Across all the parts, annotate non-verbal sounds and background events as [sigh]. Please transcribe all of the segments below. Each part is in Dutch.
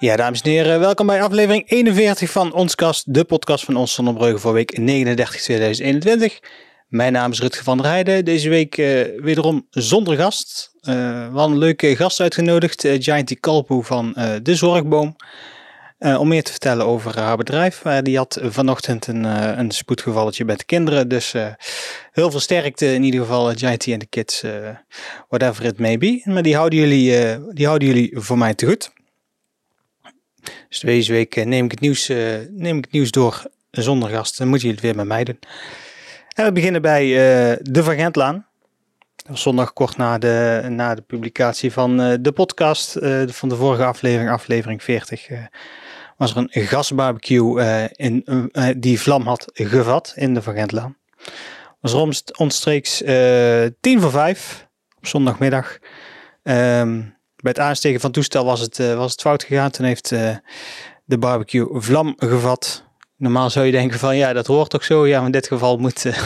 Ja, dames en heren, welkom bij aflevering 41 van Ons Kast, de podcast van ons Zonnebrugge voor week 39 2021. Mijn naam is Rutger van der Heijden, deze week uh, wederom zonder gast. Uh, we een leuke gast uitgenodigd, uh, Gianti Kalpoe van De Zorgboom. om meer te vertellen over haar bedrijf. die had vanochtend een, een spoedgevalletje met de kinderen. Dus heel veel sterkte in ieder geval, Gianti en de kids, whatever it may be. Maar die houden jullie, die houden jullie voor mij te goed. Dus deze week eh, neem ik het nieuws, uh, neem ik het nieuws door zonder gast. Dan moeten jullie het weer met mij doen. En we beginnen bij uh, de Van Gentlaan. Zondag kort na de, na de publicatie van de podcast van de vorige aflevering, aflevering 40, was er een gasbarbecue in, die vlam had gevat in de Van Gentlaan. Was omstreeks tien voor vijf op zondagmiddag. Um, bij het aansteken van toestel was het, uh, was het fout gegaan. Toen heeft uh, de barbecue vlam gevat. Normaal zou je denken van ja, dat hoort toch zo. Ja, in dit geval moet, uh,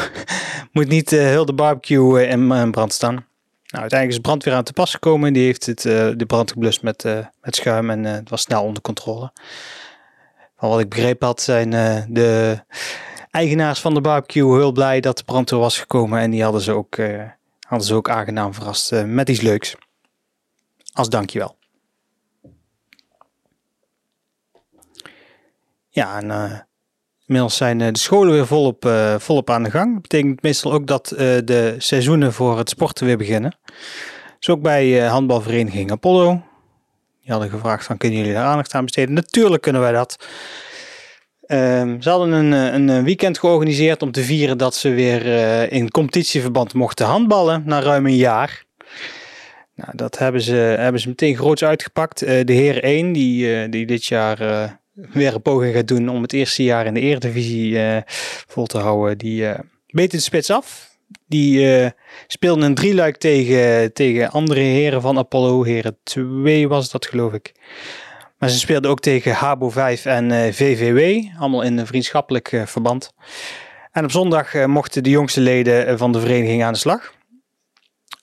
[laughs] moet niet heel de barbecue in brand staan. Nou, uiteindelijk is brandweer aan te pas gekomen. Die heeft het, de brand geblust met, met schuim en het was snel onder controle. Van wat ik begrepen had zijn de eigenaars van de barbecue heel blij dat de brandweer was gekomen. En die hadden ze ook, hadden ze ook aangenaam verrast met iets leuks als dankjewel. Ja, en uh, inmiddels zijn eh, de scholen weer volop, uh, volop aan de gang. Dat betekent meestal ook dat de seizoenen voor het sporten weer beginnen. Dus ook bij handbalvereniging Apollo. Die hadden gevraagd van kunnen jullie daar aandacht aan besteden? Natuurlijk kunnen wij dat. Um, ze hadden een, een weekend georganiseerd om te vieren dat ze weer in competitieverband mochten handballen na ruim een jaar. Nou, dat hebben ze, hebben ze meteen groots uitgepakt. Uh, de heer 1, die, uh, die dit jaar uh, weer een poging gaat doen om het eerste jaar in de Eredivisie vol te houden, die beet de spits af. Die speelden een drieluik tegen, tegen andere heren van Apollo. Heren 2 was dat, geloof ik. Maar ze speelden ook tegen Habo 5 en VVW, allemaal in een vriendschappelijk verband. En op zondag mochten de jongste leden van de vereniging aan de slag.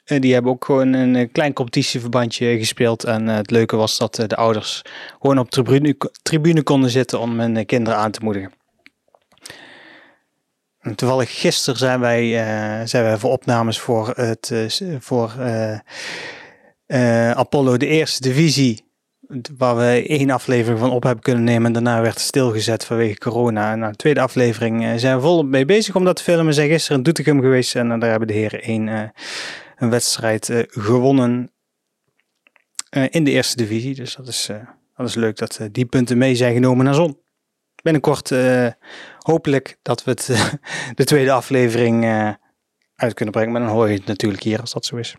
En die hebben ook gewoon een klein competitieverbandje gespeeld. En eh, het leuke was dat eh, de ouders gewoon op tribune, tribune konden zitten om hun kinderen aan te moedigen. En toevallig gisteren zijn wij, zijn wij voor opnames voor, het, voor Apollo de eerste divisie. Waar we één aflevering van op hebben kunnen nemen. En daarna werd stilgezet vanwege corona. En na de tweede aflevering zijn we volop mee bezig om dat te filmen. We zijn gisteren in Doetinchem geweest. En daar hebben de heren één een wedstrijd uh, gewonnen uh, in de eerste divisie. Dus dat is, uh, dat is leuk dat die punten mee zijn genomen naar zon. Binnenkort hopelijk dat we het, [laughs] de tweede aflevering uit kunnen brengen. Maar dan hoor je het natuurlijk hier als dat zo is.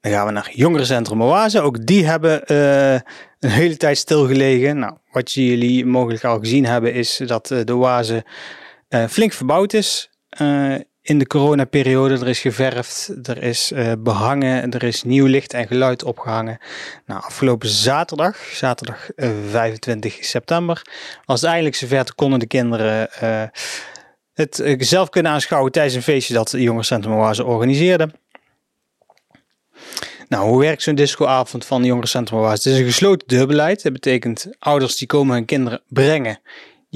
Dan gaan we naar Jongerencentrum Oase. Ook die hebben een hele tijd stilgelegen. Nou, wat jullie mogelijk al gezien hebben is dat de Oase flink verbouwd is in de coronaperiode. Er is geverfd, er is uh, behangen, er is nieuw licht en geluid opgehangen. Nou, afgelopen zaterdag, zaterdag uh, eh, 25 september, was het eindelijk zover. konden de kinderen uh, het zelf kunnen aanschouwen tijdens een feestje dat de Jongerencentrum Oase organiseerde. Nou, hoe werkt zo'n discoavond van de Jongerencentrum Oase? Het is een gesloten deurbeleid. Dat betekent ouders die komen hun kinderen brengen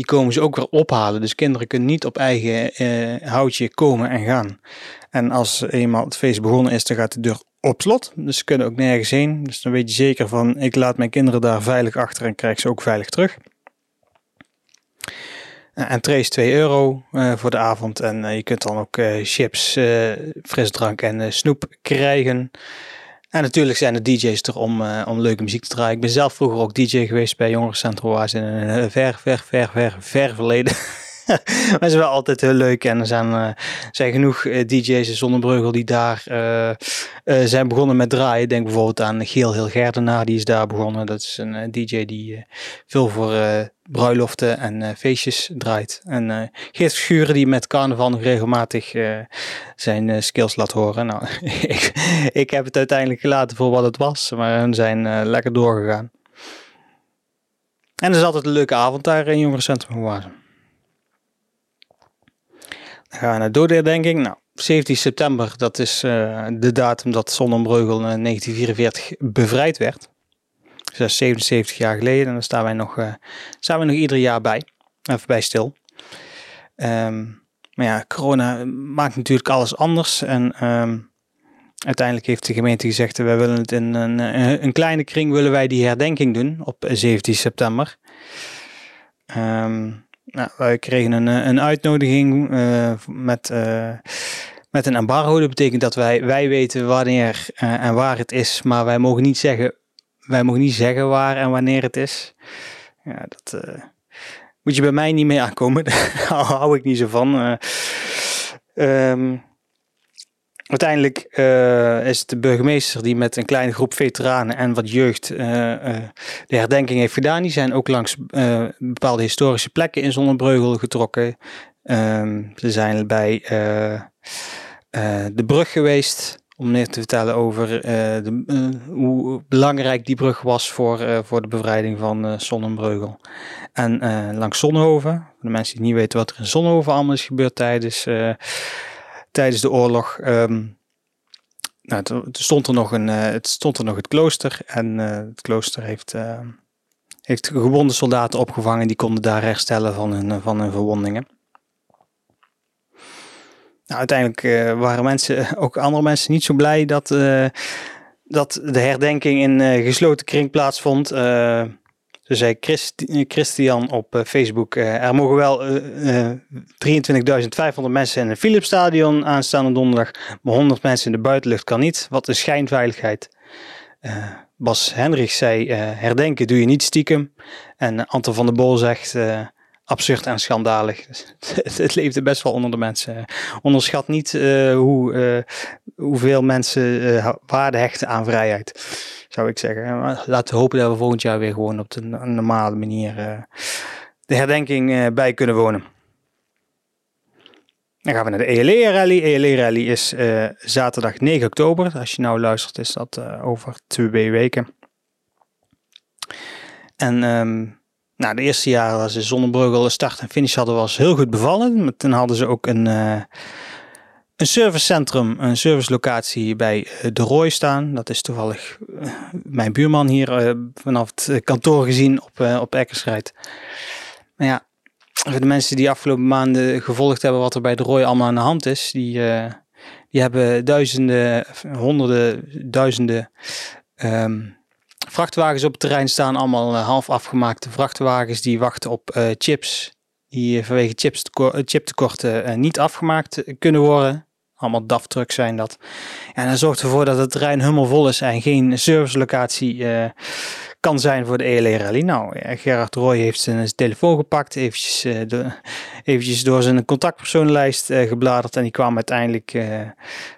die komen ze ook weer ophalen. Dus kinderen kunnen niet op eigen uh, houtje komen en gaan. En als eenmaal het feest begonnen is, dan gaat de deur op slot. Dus ze kunnen ook nergens heen. Dus dan weet je zeker van, ik laat mijn kinderen daar veilig achter en krijg ze ook veilig terug. Uh, entree is 2 euro uh, voor de avond. En je kunt dan ook chips, frisdrank en snoep krijgen. En natuurlijk zijn de DJ's er om, uh, om leuke muziek te draaien. Ik ben zelf vroeger ook DJ geweest bij Jongerencentrum Oase in een ver, ver, ver, ver, ver verleden. [laughs] maar het is wel altijd heel leuk. En er zijn, uh, zijn genoeg uh, DJ's in Zonnebreugel die daar zijn begonnen met draaien. Denk bijvoorbeeld aan Geel Heel Gerdenaar, die is daar begonnen. Dat is een DJ die veel voor bruiloften en feestjes draait. En Geert Schuren die met carnaval nog regelmatig zijn skills laat horen. Nou, [laughs] ik, ik heb het uiteindelijk gelaten voor wat het was. Maar hun zijn lekker doorgegaan. En er is altijd een leuke avond daar in Jongerencentrum geworden. Gaan we naar dodenherdenking. Nou, 17 september, dat is uh, de datum dat Zonnebreugel in 1944 bevrijd werd. 77 jaar geleden. En daar staan wij nog, uh, staan we nog ieder jaar bij. Even bij stil. Ehm, maar ja, corona maakt natuurlijk alles anders. En um, uiteindelijk heeft de gemeente gezegd, wij willen het in een, een kleine kring willen wij die herdenking doen op 17 september. Um, nou, wij kregen een, een uitnodiging uh, met, uh, met een embargo. Dat betekent dat wij, wij weten wanneer en waar het is, maar wij mogen niet zeggen, wij mogen niet zeggen waar en wanneer het is. Ja, dat moet je bij mij niet mee aankomen. [laughs] Daar hou ik niet zo van. Um, Uiteindelijk uh, is het de burgemeester die met een kleine groep veteranen en wat jeugd uh, uh, de herdenking heeft gedaan. Die zijn ook langs bepaalde historische plekken in Zonnebreugel getrokken. Ehm, ze zijn bij de brug geweest om neer te vertellen over de, hoe belangrijk die brug was voor, voor de bevrijding van Zonnebreugel. En langs Zonhoven, voor de mensen die niet weten wat er in Zonhoven allemaal is gebeurd tijdens tijdens de oorlog. Um, nou, toen, stond er nog een, uh, het stond er nog het klooster. En uh, het klooster heeft, uh, heeft gewonde soldaten opgevangen. Die konden daar herstellen van hun, van verwondingen. Nou, uiteindelijk waren mensen, [laughs] ook andere mensen, niet zo blij dat, dat de herdenking in gesloten kring plaatsvond. Zei Christian op eh, Facebook, uh, er mogen wel uh, uh, 23.500 mensen in het Philipsstadion aanstaande donderdag, maar 100 mensen in de buitenlucht kan niet. Wat een schijnveiligheid. Bas Hendricks zei, herdenken doe je niet stiekem. En Anton van der Bol zegt, absurd en schandalig. [laughs] het, het leefde best wel onder de mensen. Onderschat niet hoe, hoeveel mensen waarde hechten aan vrijheid zou ik zeggen. laten we hopen dat we volgend jaar weer gewoon op de normale manier uh, de herdenking uh, bij kunnen wonen. Dan gaan we naar de ELE Rally. ELE Rally is zaterdag 9 oktober. Als je nou luistert is dat over twee weken. En um, nou, de eerste jaren was de Zonnebreugel start en finish hadden was heel goed bevallen. Toen hadden ze ook een een servicecentrum, een servicelocatie bij eh, De Rooi staan. Dat is toevallig eh, mijn buurman hier eh, vanaf het kantoor gezien op, op Eckersrijd. Maar ja, voor de mensen die afgelopen maanden gevolgd hebben wat er bij De Rooi allemaal aan de hand is, die, die hebben duizenden, honderden, duizenden um, vrachtwagens op het terrein staan. Allemaal half afgemaakte vrachtwagens die wachten op chips die vanwege chips, chiptekorten niet afgemaakt kunnen worden. Allemaal DAF-trucks zijn dat. En dat zorgt ervoor dat het terrein helemaal vol is en geen servicelocatie uh, kan zijn voor de ELE Rally. Nou, Gerard Roy heeft zijn, telefoon gepakt, eventjes, uh, de, eventjes door zijn contactpersonenlijst uh, gebladerd en die kwam uiteindelijk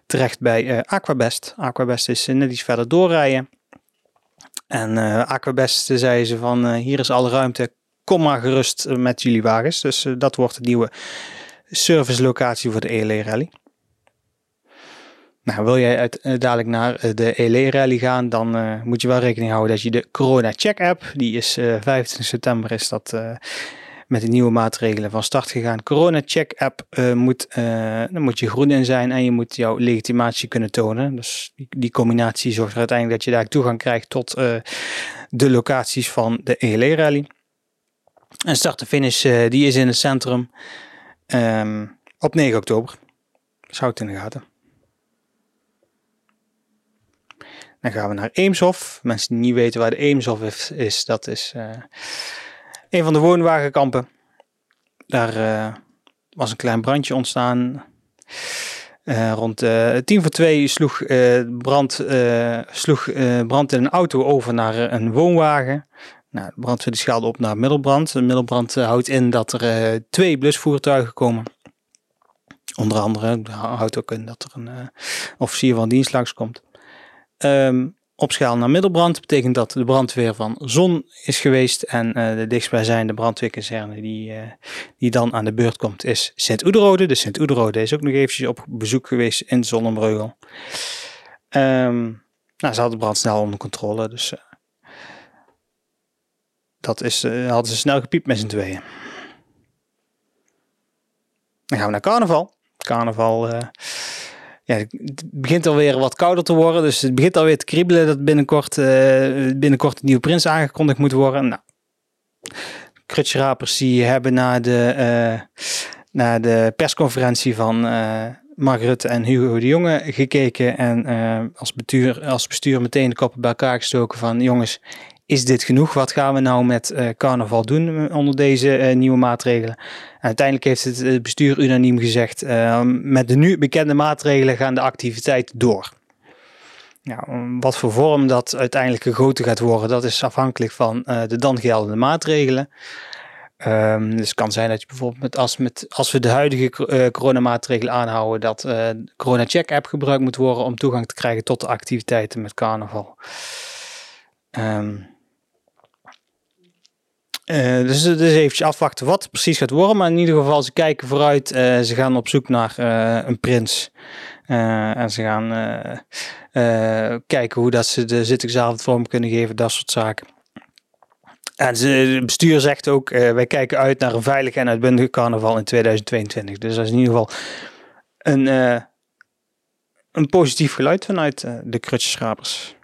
terecht bij Aquabest. Aquabest is net iets verder doorrijden. En Aquabest zei ze van hier is alle ruimte, kom maar gerust met jullie wagens. Dus dat wordt de nieuwe servicelocatie voor de ELE Rally. Nou, wil jij uit, uh, dadelijk naar uh, de ELE Rally gaan, dan uh, moet je wel rekening houden dat je de Corona Check app, die is 25 september, is dat met de nieuwe maatregelen van start gegaan. Corona Check app moet, dan moet je groen in zijn en je moet jouw legitimatie kunnen tonen. Dus die, combinatie zorgt er uiteindelijk dat je daar toegang krijgt tot de locaties van de ELE Rally. En start en finish, die is in het centrum um, op 9 oktober. Zou het in de gaten. Dan gaan we naar Eemshof. Mensen die niet weten waar de Eemshof is, dat is uh, een van de woonwagenkampen. Daar uh, was een klein brandje ontstaan. Uh, rond tien voor twee sloeg, brand, sloeg brand in een auto over naar een woonwagen. Nou, de brandweer schaalde op naar middelbrand. De middelbrand houdt in dat er twee blusvoertuigen komen. Onder andere houdt ook in dat er een officier van dienst langskomt. Um, opschaal naar middelbrand betekent dat de brandweer van Zon is geweest. En uh, de dichtstbijzijnde brandweerkazerne die, uh, die dan aan de beurt komt is Sint-Oederode. Dus Sint-Oederode is ook nog eventjes op bezoek geweest in Zonnebreugel. Um, nou, ze hadden de brand snel onder controle. Dus uh, dat is, hadden ze snel gepiept met z'n tweeën. Dan gaan we naar carnaval. Carnaval ja, het begint alweer wat kouder te worden. Dus het begint alweer te kriebelen dat binnenkort, binnenkort een nieuwe prins aangekondigd moet worden. Nou, Krutscherapers die hebben na de, na de persconferentie van Rutte en Hugo de Jonge gekeken. En als, bestuur, als bestuur meteen de koppen bij elkaar gestoken van jongens, is dit genoeg? Wat gaan we nou met uh, carnaval doen onder deze uh, nieuwe maatregelen? En uiteindelijk heeft het bestuur unaniem gezegd, uh, met de nu bekende maatregelen gaan de activiteiten door. Wat voor vorm dat uiteindelijk gegoten gaat worden, dat is afhankelijk van de dan geldende maatregelen. Um, dus het kan zijn dat je bijvoorbeeld met, als, we de huidige uh, coronamaatregelen aanhouden, dat de Corona Check app gebruikt moet worden om toegang te krijgen tot de activiteiten met carnaval. Um, uh, dus, dus eventjes afwachten wat het precies gaat worden. Maar in ieder geval, ze kijken vooruit. Uh, ze gaan op zoek naar uh, een prins. en ze gaan kijken hoe dat ze de zittingsavond vorm kunnen geven. Dat soort zaken. En het bestuur zegt ook, wij kijken uit naar een veilig en uitbundig carnaval in 2022. Dus dat is in ieder geval een, een positief geluid vanuit de krutjeschrapers.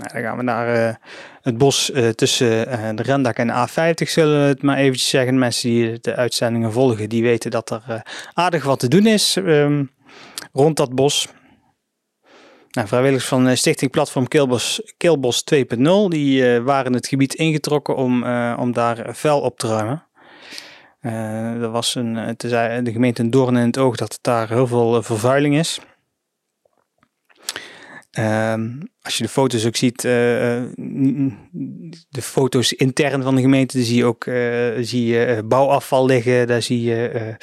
Nou, dan gaan we naar uh, het bos uh, tussen uh, de Rendak en de A50, zullen we het maar eventjes zeggen. Mensen die de uitzendingen volgen, die weten dat er aardig wat te doen is um, rond dat bos. Nou, vrijwilligers van Stichting Platform Keelbos, Keelbos 2.0, die waren het gebied ingetrokken om, om daar vuil op te ruimen. er was een, de gemeente een doorn in het oog dat daar heel veel vervuiling is. Um, als je de foto's ook ziet, uh, de foto's intern van de gemeente, zie je ook uh, zie je bouwafval liggen. Daar zie je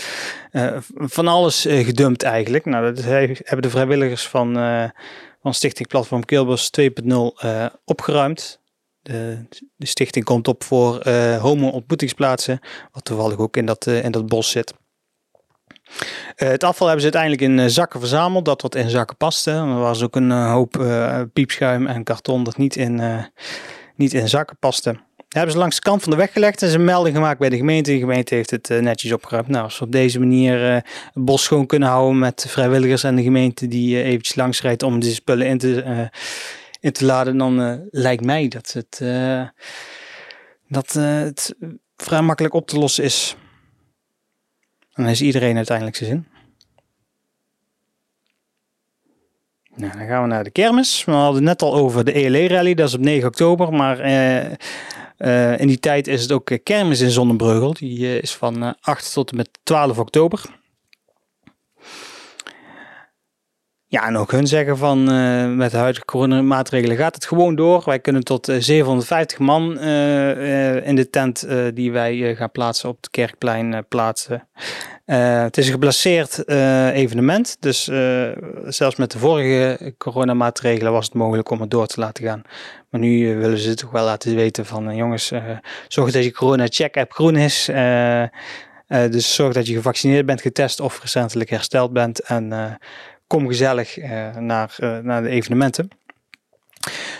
van alles gedumpt eigenlijk. Nou, dat hebben de vrijwilligers van, van Stichting Platform Kilbos 2.0 opgeruimd. De, de, stichting komt op voor homo-ontmoetingsplaatsen, wat toevallig ook in dat, in dat bos zit. Uh, het afval hebben ze uiteindelijk in uh, zakken verzameld, dat wat in zakken paste. Er was ook een uh, hoop piepschuim en karton dat niet in, niet in zakken paste. Dat hebben ze langs de kant van de weg gelegd en ze een melding gemaakt bij de gemeente. De gemeente heeft het netjes opgeruimd. Nou, als we op deze manier het bos schoon kunnen houden met vrijwilligers en de gemeente die eventjes langs rijdt om die spullen in te, in te laden, dan lijkt mij dat het, dat het vrij makkelijk op te lossen is. Dan is iedereen uiteindelijk zijn zin. Nou, dan gaan we naar de kermis. We hadden het net al over de ELE-rally, dat is op 9 oktober. Maar uh, uh, in die tijd is het ook kermis in Zonnebreugel. Die is van 8 tot en met 12 oktober. Ja, en ook hun zeggen van uh, met de huidige coronamaatregelen gaat het gewoon door. Wij kunnen tot uh, 750 man uh, in de tent die wij gaan plaatsen op het Kerkplein plaatsen. het is een geblesseerd evenement, dus zelfs met de vorige coronamaatregelen was het mogelijk om het door te laten gaan. Maar nu willen ze toch wel laten weten van jongens, zorg dat je corona-check-app groen is. dus zorg dat je gevaccineerd bent, getest of recentelijk hersteld bent en kom gezellig uh, naar, uh, naar de evenementen.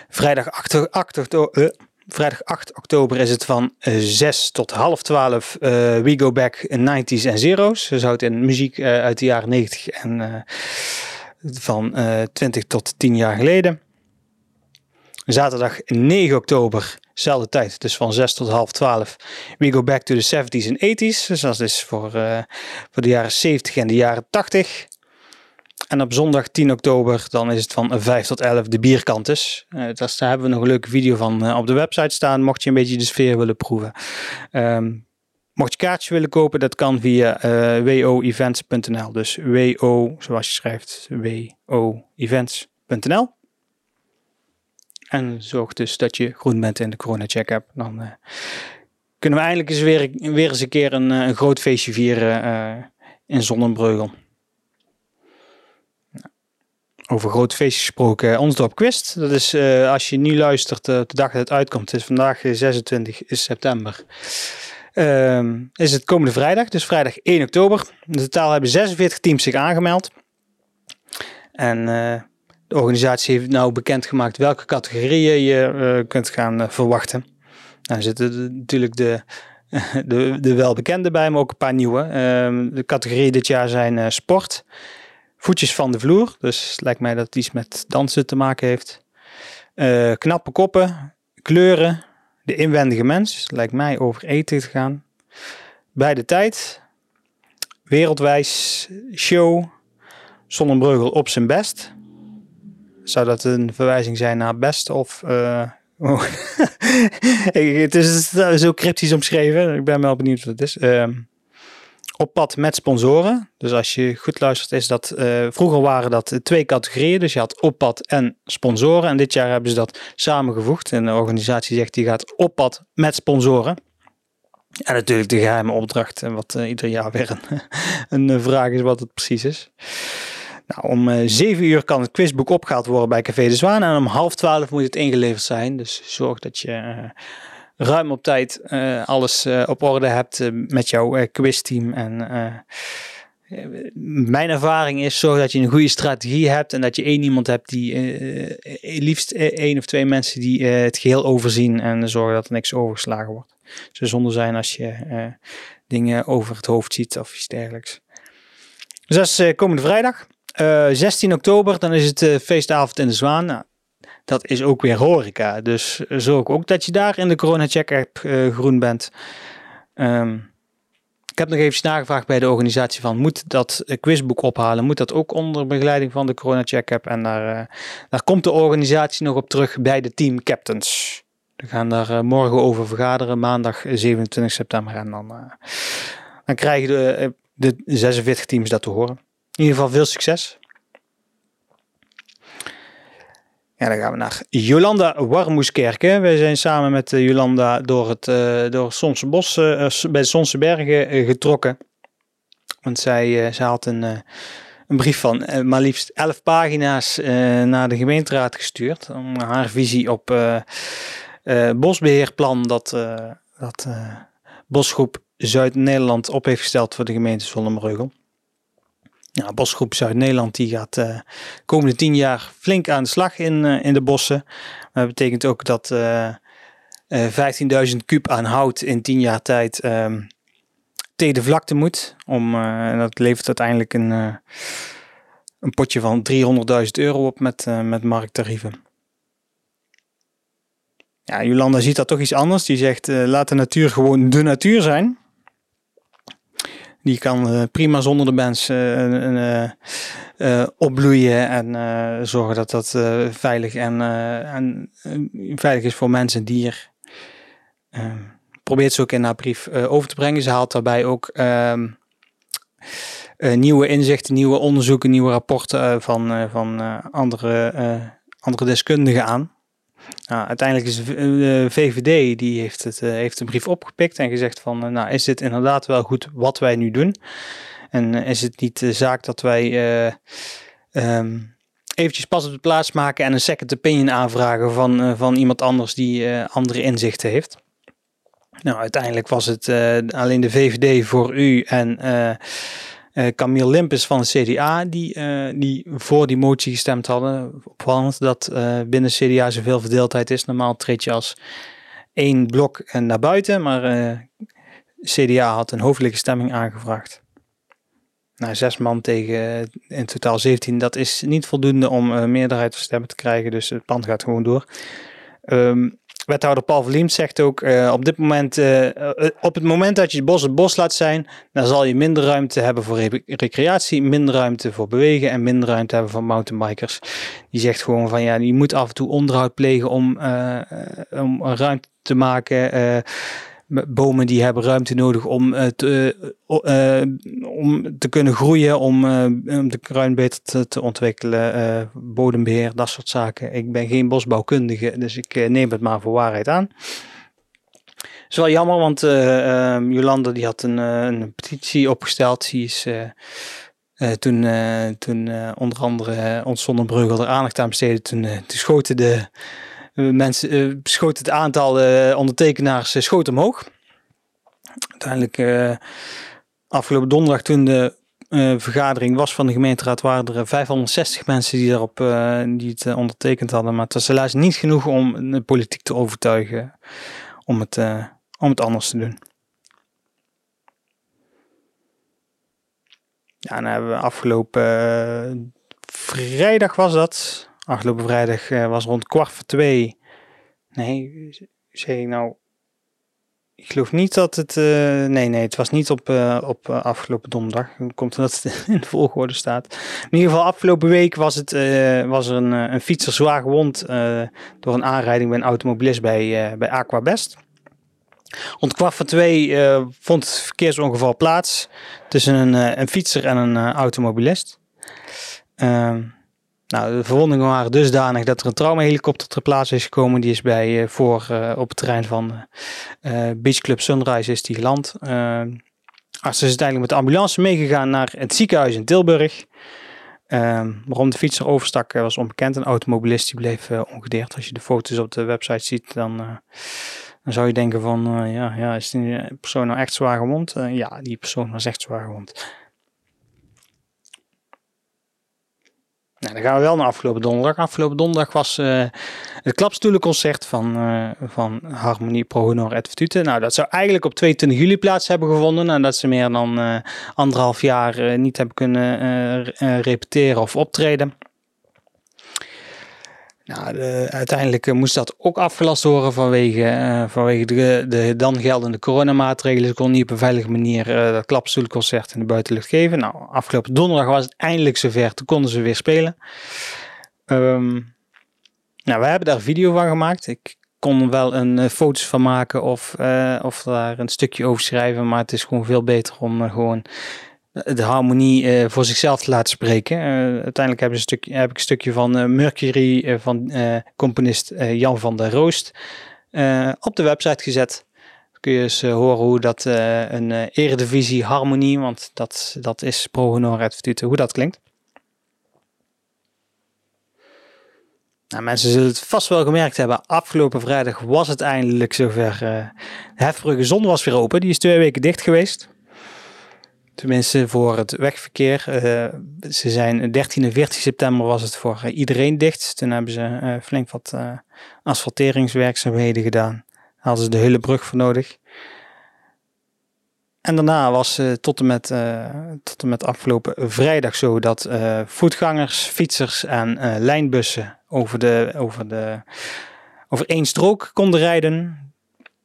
Vrijdag 8, 8, uh, vrijdag 8 oktober is het van 6 tot half 12 We Go Back 90s en Zero's. Dus houdt in muziek uit de jaren 90 en van 20 tot 10 jaar geleden. Zaterdag 9 oktober, dezelfde tijd, dus van 6 tot half 12. We go back to the 70s en 80s. Dus dat is voor, uh, voor de jaren 70 en de jaren 80. En op zondag 10 oktober, dan is het van 5 tot 11 de bierkantus. Uh, daar hebben we nog een leuke video van uh, op de website staan, mocht je een beetje de sfeer willen proeven. Um, mocht je kaartjes willen kopen, dat kan via uh, woevents.nl. Dus wo, zoals je schrijft, woevents.nl. En zorg dus dat je groen bent in de corona check-up. Dan kunnen we eindelijk eens weer, weer eens een keer een, een groot feestje vieren in Zonnebreugel. Over groot feestjes gesproken, ons dorp Quist. Dat is uh, als je nu luistert, uh, de dag dat het uitkomt, het is vandaag 26 september. Uh, is het komende vrijdag, dus vrijdag 1 oktober. In totaal hebben 46 teams zich aangemeld. En de organisatie heeft nou bekendgemaakt welke categorieën je kunt gaan verwachten. Nou zitten natuurlijk de [laughs] de, de welbekende bij, maar ook een paar nieuwe. Ehm, de categorieën dit jaar zijn sport, voetjes van de vloer. Dus lijkt mij dat het iets met dansen te maken heeft. knappe koppen, kleuren, de inwendige mens. Lijkt mij over eten te gaan. Bij de tijd, wereldwijs, show, Zonnebreugel op zijn best. Zou dat een verwijzing zijn naar best of... Uh, oh. [laughs] het is zo cryptisch omschreven. Ik ben wel benieuwd wat het is. Uh, op pad met sponsoren. Dus als je goed luistert, is dat uh, vroeger waren dat twee categorieën. Dus je had op pad en sponsoren. En dit jaar hebben ze dat samengevoegd. En de organisatie zegt die gaat op pad met sponsoren. En natuurlijk de geheime opdracht, wat uh, ieder jaar weer een, [laughs] een vraag is wat het precies is. Nou, om uh, eh, 7 uur kan het quizboek opgehaald worden bij Café de Zwaan. En om half 12 moet het ingeleverd zijn. Dus zorg dat je ruim op tijd uh, alles op orde hebt met jouw quizteam. En mijn ervaring is zorg dat je een goede strategie hebt. En dat je één iemand hebt die, liefst één of twee mensen die het geheel overzien. En zorgen dat er niks overgeslagen wordt. Het zou zonde zijn als je dingen over het hoofd ziet of iets dergelijks. Dus dat is komende vrijdag. 16 eh, oktober, dan is het feestavond in de Zwaan. Dat is ook weer horeca. Dus zorg ook dat je daar in de Corona Check app uh, groen bent. Um, ik heb nog even nagevraagd bij de organisatie van moet dat quizboek ophalen, moet dat ook onder begeleiding van de Corona Check app. En daar, daar komt de organisatie nog op terug bij de team captains. We gaan daar morgen over vergaderen, maandag 27 september. En dan, dan krijgen de, de 46 teams dat te horen. In ieder geval veel succes. Ja, dan gaan we naar Jolanda Warmoeskerken. Wij zijn samen met eh, Jolanda door het uh, door Sonse Bos, uh, bij de Bergen getrokken. Want zij, zij had een, een brief van maar liefst 11 pagina's naar de gemeenteraad gestuurd. Om haar visie op bosbeheerplan dat, dat Bosgroep Zuid-Nederland op heeft gesteld voor de gemeente Zonnebreugel. Ja, Bosgroep Zuid-Nederland die gaat uh, komende tien jaar flink aan de slag in, uh, in de bossen. Dat betekent ook dat uh, uh 15.000 kuub aan hout in tien jaar tijd um, tegen de vlakte moet. Om, en dat levert uiteindelijk een, een potje van 300.000 euro op met, met markttarieven. Ja, Jolanda ziet dat toch iets anders. Die zegt, laat de natuur gewoon de natuur zijn. Die kan uh, prima zonder de mens uh, uh, opbloeien en zorgen dat dat veilig, en, en veilig is voor mens en dier. Ehm, probeert ze ook in haar brief over te brengen. Ze haalt daarbij ook ehm, nieuwe inzichten, nieuwe onderzoeken, nieuwe rapporten van, van andere, andere deskundigen aan. Nou, uiteindelijk is de VVD die heeft, het, uh, heeft een brief opgepikt en gezegd van, uh, nou is dit inderdaad wel goed wat wij nu doen? En uh, is het niet de zaak dat wij um, eventjes pas op de plaats maken en een second opinion aanvragen van, van iemand anders die andere inzichten heeft? Nou, uiteindelijk was het alleen de VVD voor u en uh, Camille Limpes van het CDA, die, uh, die voor die motie gestemd hadden. Opvallend dat uh, binnen CDA zoveel verdeeldheid is. Normaal treed je als één blok naar buiten, maar CDA had een hoofdelijke stemming aangevraagd. Nou, zes man tegen in totaal 17, dat is niet voldoende om meerderheid van stemmen te krijgen, dus het pand gaat gewoon door. Um, Wethouder Paul Verliemt zegt ook, uh, op dit moment, uh, op het moment dat je het bos het bos laat zijn, dan zal je minder ruimte hebben voor recreatie, minder ruimte voor bewegen en minder ruimte hebben voor mountainbikers. Die zegt gewoon van ja, je moet af en toe onderhoud plegen om, om ruimte te maken bomen die hebben ruimte nodig om, uh, te, uh, om te kunnen groeien, om, om de kruin beter te, te ontwikkelen, bodembeheer, dat soort zaken. Ik ben geen bosbouwkundige, dus ik neem het maar voor waarheid aan. Het is wel jammer, want Jolanda die had een, een petitie opgesteld. Die is toen, toen onder andere ons Zonnebreugel er aandacht aan besteedde, toen, schoten de eh, eh, mensen, eh, schoot het aantal eh, ondertekenaars schoot omhoog. Uiteindelijk, afgelopen donderdag toen de vergadering was van de gemeenteraad, waren er 560 mensen die, daarop, die het ondertekend hadden. Maar het was helaas niet genoeg om de politiek te overtuigen om het, om het anders te doen. Ja, dan hebben we afgelopen vrijdag was dat. Afgelopen vrijdag was rond kwart voor twee. Nee, zeg ik nou ik geloof niet dat het. Uh, nee, nee, het was niet op, uh, op afgelopen donderdag. Komt omdat het [laughs] in de volgorde staat. In ieder geval, afgelopen week was, het, was er een, een fietser zwaar gewond door een aanrijding bij een automobilist bij, bij Aquabest. Rond kwart voor twee vond het verkeersongeval plaats tussen een, een fietser en een automobilist. Ehm, nou, de verwondingen waren dusdanig dat er een traumahelikopter ter plaatse is gekomen. Die is bij uh, voor uh, op het terrein van uh, Beach Club Sunrise is die geland. arts is uiteindelijk met de ambulance meegegaan naar het ziekenhuis in Tilburg. waarom de fietser overstak was onbekend. Een automobilist die bleef ongedeerd. Als je de foto's op de website ziet, dan, dan zou je denken van... ja, ja, is die persoon nou echt zwaar gewond? ja, die persoon was echt zwaar gewond. Nou, dan gaan we wel naar afgelopen donderdag. Afgelopen donderdag was uh, het klapstoelenconcert van, uh, van Harmonie Pro Honor et. Nou, dat zou eigenlijk op 22 juli plaats hebben gevonden. Nadat ze meer dan uh, anderhalf jaar niet hebben kunnen repeteren of optreden. Nou, de, uiteindelijk moest dat ook afgelast worden vanwege, uh, vanwege de, de, dan geldende coronamaatregelen. Ze kon niet op een veilige manier uh, dat klapstoelconcert in de buitenlucht geven. Nou, afgelopen donderdag was het eindelijk zover. Toen konden ze weer spelen. Um, nou, we hebben daar video van gemaakt. Ik kon wel een foto's van maken of, of daar een stukje over schrijven. Maar het is gewoon veel beter om gewoon de harmonie uh, voor zichzelf te laten spreken. Uh, uiteindelijk heb, een stukje, heb ik een stukje van uh, Mercury van componist Jan van der Roost op de website gezet. Kun je eens horen hoe dat een eredivisie harmonie, want dat, dat is pro honor et hoe dat klinkt. Nou, mensen zullen het vast wel gemerkt hebben. Afgelopen vrijdag was het eindelijk zover. de Hefbrugge Zon was weer open. Die is twee weken dicht geweest. Tenminste voor het wegverkeer. Uh, ze zijn 13 en 14 september was het voor iedereen dicht. Toen hebben ze flink wat asfalteringswerkzaamheden gedaan. Daar hadden ze de hele brug voor nodig. En daarna was tot, en met, tot en met afgelopen vrijdag zo dat voetgangers, fietsers en lijnbussen over, de, over, de, over één strook konden rijden.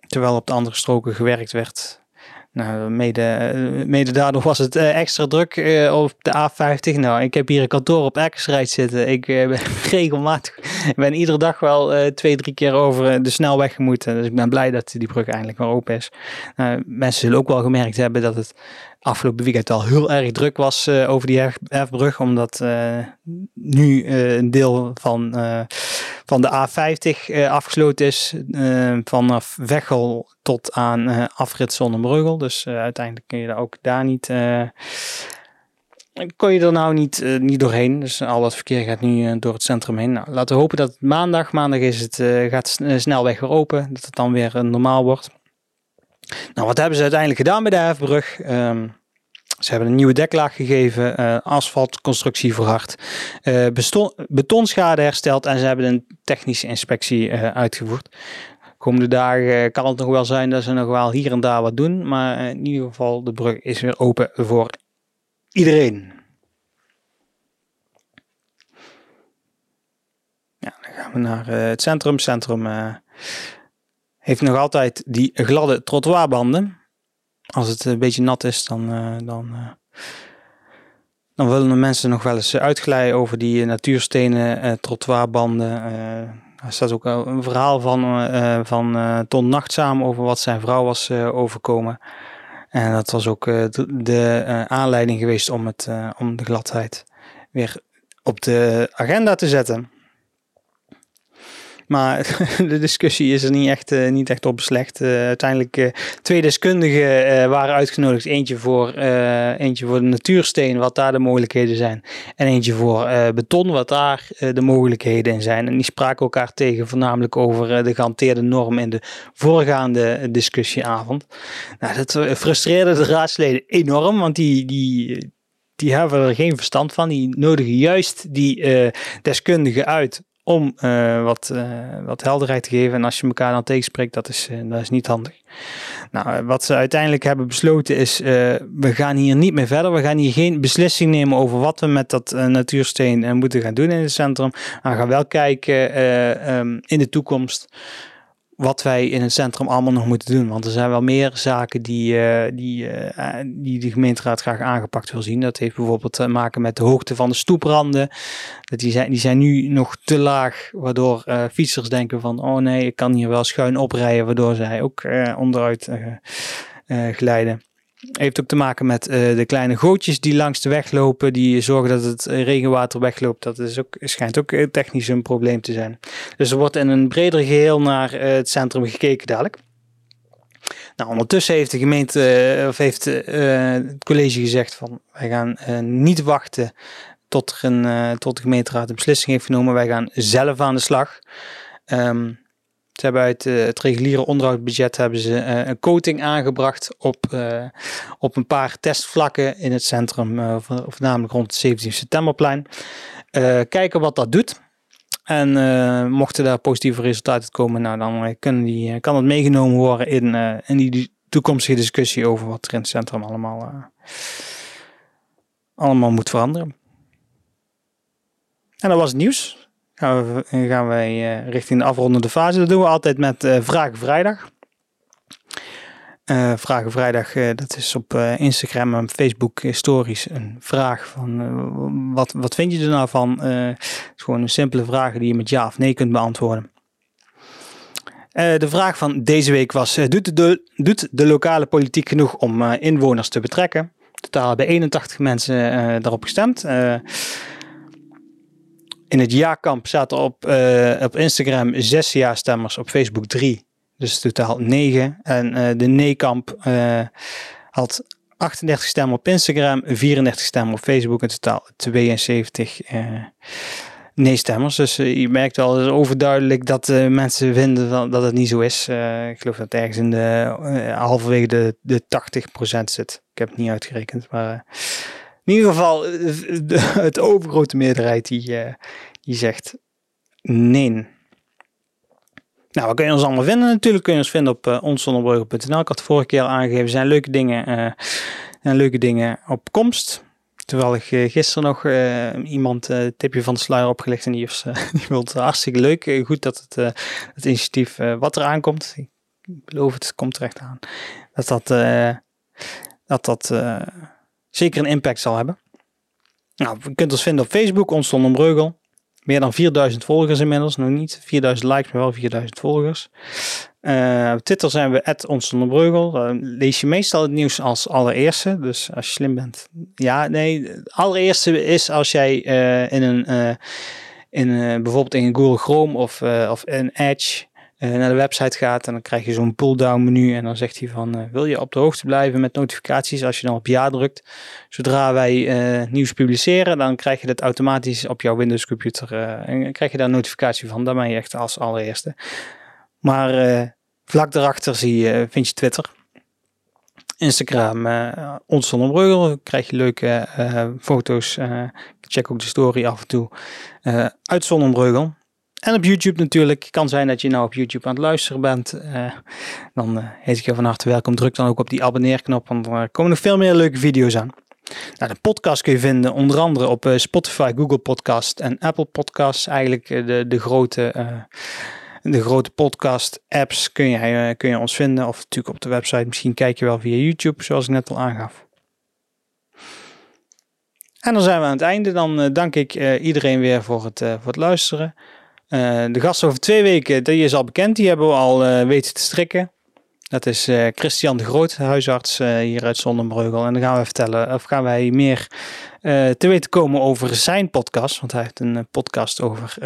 Terwijl op de andere stroken gewerkt werd nou, mede, mede daardoor was het uh, extra druk uh, op de A50. Nou, ik heb hier een kantoor op Eckersrijd zitten. Ik ben [laughs] regelmatig, ik ben iedere dag wel twee, drie keer over de snelweg gemoeten. Dus ik ben blij dat die brug eindelijk weer open is. mensen zullen ook wel gemerkt hebben dat het afgelopen weekend al heel erg druk was over die Hefbrug. Omdat nu een deel van van de A50 uh, afgesloten is. Vanaf Veghel tot aan afrit Zonnebreugel. Dus uiteindelijk kun je daar ook daar niet... kon je er nou niet, niet doorheen. Dus al dat verkeer gaat nu door het centrum heen. Nou, laten we hopen dat het maandag, maandag is het, gaat snelweg weer open. Dat het dan weer normaal wordt. Nou, wat hebben ze uiteindelijk gedaan bij de Hefbrug? Um, ze hebben een nieuwe deklaag gegeven, uh, asfaltconstructie verhard, uh, betonschade hersteld en ze hebben een technische inspectie uh, uitgevoerd. Komende dagen kan het nog wel zijn dat ze nog wel hier en daar wat doen, maar in ieder geval de brug is weer open voor iedereen. Dan gaan we naar het centrum. Centrum heeft nog altijd die gladde trottoirbanden als het een beetje nat is, dan, uh, dan, uh, dan willen de mensen nog wel eens uitglijden over die natuurstenen uh, trottoirbanden. er staat ook een verhaal van, van Ton Nachtzaam over wat zijn vrouw was overkomen. En dat was ook de, de aanleiding geweest om, het, om de gladheid weer op de agenda te zetten. Maar [laughs] de discussie is er niet echt, uh, niet echt op beslecht. Uh, uiteindelijk uh, twee deskundigen waren uitgenodigd. Eentje voor, eentje voor de natuursteen, wat daar de mogelijkheden zijn. En eentje voor beton, wat daar de mogelijkheden in zijn. En die spraken elkaar tegen, voornamelijk over de gehanteerde norm in de voorgaande discussieavond. Nou, dat frustreerde de raadsleden enorm, want die, die, die hebben er geen verstand van. Die nodigen juist die deskundigen uit om uh, wat, uh, wat helderheid te geven. En als je elkaar dan tegenspreekt, dat is, uh, dat is niet handig. Nou, wat ze uiteindelijk hebben besloten is, we gaan hier niet meer verder. We gaan hier geen beslissing nemen over wat we met dat natuursteen moeten gaan doen in het centrum. we gaan wel kijken ehm, in de toekomst wat wij in het centrum allemaal nog moeten doen. Want er zijn wel meer zaken die, uh, die, uh, die de gemeenteraad graag aangepakt wil zien. Dat heeft bijvoorbeeld te maken met de hoogte van de stoepranden. Dat die, zijn, die zijn nu nog te laag, waardoor uh, fietsers denken van... oh nee, ik kan hier wel schuin oprijden, waardoor zij ook onderuit glijden heeft ook te maken met uh, de kleine gootjes die langs de weg lopen, die zorgen dat het regenwater wegloopt. Dat is ook, schijnt ook eh, technisch een probleem te zijn. Dus er wordt in een breder geheel naar het centrum gekeken dadelijk. Nou, ondertussen heeft de gemeente, of heeft het college gezegd van wij gaan niet wachten tot, een, tot de gemeenteraad een beslissing heeft genomen. Wij gaan zelf aan de slag. Um, ze hebben uit uh, het reguliere onderhoudsbudget hebben ze uh, een coating aangebracht op, uh, op een paar testvlakken in het centrum, of namelijk rond het 17 septemberplein. kijken wat dat doet. En mochten daar positieve resultaten komen, nou, dan kunnen die, kan het meegenomen worden in, in die toekomstige discussie over wat er in het centrum allemaal, allemaal moet veranderen. En dat was het nieuws gaan, we, wij uh, richting de afrondende fase. Dat doen we altijd met uh, Vragen Vrijdag. Uh, Vragen Vrijdag, dat is op Instagram en Facebook stories een vraag van wat, wat vind je er nou van? het is gewoon een simpele vraag die je met ja of nee kunt beantwoorden. de vraag van deze week was: doet, de, doet de lokale politiek genoeg om inwoners te betrekken? Totaal hebben 81 mensen daarop gestemd. In het jaarkamp zaten op, uh, op Instagram zes ja-stemmers, op Facebook drie. Dus totaal negen. En uh, de nee-kamp uh, had 38 stemmen op Instagram, 34 stemmen op Facebook. In totaal 72 nee-stemmers. Dus je merkt wel, het overduidelijk dat mensen vinden dat het niet zo is. ik geloof dat ergens in de halverwege de, de 80% zit. Ik heb het niet uitgerekend, maar in ieder geval, de, het overgrote meerderheid die, uh, die zegt nee. Nou, wat kun je ons allemaal vinden? Natuurlijk kun je ons vinden op uh, Ik had het vorige keer al aangegeven, er zijn leuke dingen, uh, zijn leuke dingen op komst. Terwijl ik gisteren nog iemand uh, tipje van de sluier opgelegd en die, [laughs] die vond het hartstikke leuk. goed dat het, het initiatief wat er aankomt, ik beloof het, komt terecht aan, dat dat, dat, dat zeker een impact zal hebben. Nou, je kunt ons vinden op Facebook, ons Breugel. Meer dan 4000 volgers inmiddels, nog niet 4000 likes, maar wel 4000 volgers. Uh, op Twitter zijn we @onstonderbreugel. Uh, lees je meestal het nieuws als allereerste. Dus als je slim bent. Ja, nee. Allereerste is als jij uh, in een, in, bijvoorbeeld in Google Chrome of, of in Edge naar de website gaat en dan krijg je zo'n pull-down menu en dan zegt hij van uh, wil je op de hoogte blijven met notificaties als je dan op ja drukt. Zodra wij uh, nieuws publiceren dan krijg je dat automatisch op jouw Windows computer en krijg je daar een notificatie van. Dan ben je echt als allereerste. Maar vlak daarachter zie je, vind je Twitter. Instagram, uh, ons krijg je leuke foto's. check ook de story af en toe uit Zonnebreugel. En op YouTube natuurlijk. Kan zijn dat je nou op YouTube aan het luisteren bent. Uh, dan uh, heet ik je van harte welkom. Druk dan ook op die abonneerknop, want er komen nog veel meer leuke video's aan. Nou, de podcast kun je vinden onder andere op Spotify, Google Podcast en Apple Podcasts. Eigenlijk de, de grote, de grote podcast apps kun je, kun je ons vinden. Of natuurlijk op de website. Misschien kijk je wel via YouTube, zoals ik net al aangaf. En dan zijn we aan het einde. Dan dank ik iedereen weer voor het, voor het luisteren. Uh, de gast over twee weken, die is al bekend. Die hebben we al uh, weten te strikken. Dat is uh, Christian de Groot, huisarts hier uit Zondenbreugel. En dan gaan we vertellen, of gaan wij meer te weten komen over zijn podcast. Want hij heeft een podcast over,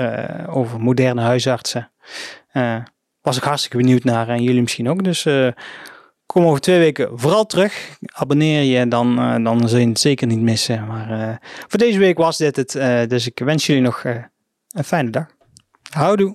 over moderne huisartsen. was ik hartstikke benieuwd naar en jullie misschien ook. Dus kom over twee weken vooral terug. Abonneer je, dan, dan zul je het zeker niet missen. Maar voor deze week was dit het. dus ik wens jullie nog een fijne dag. Houdoe.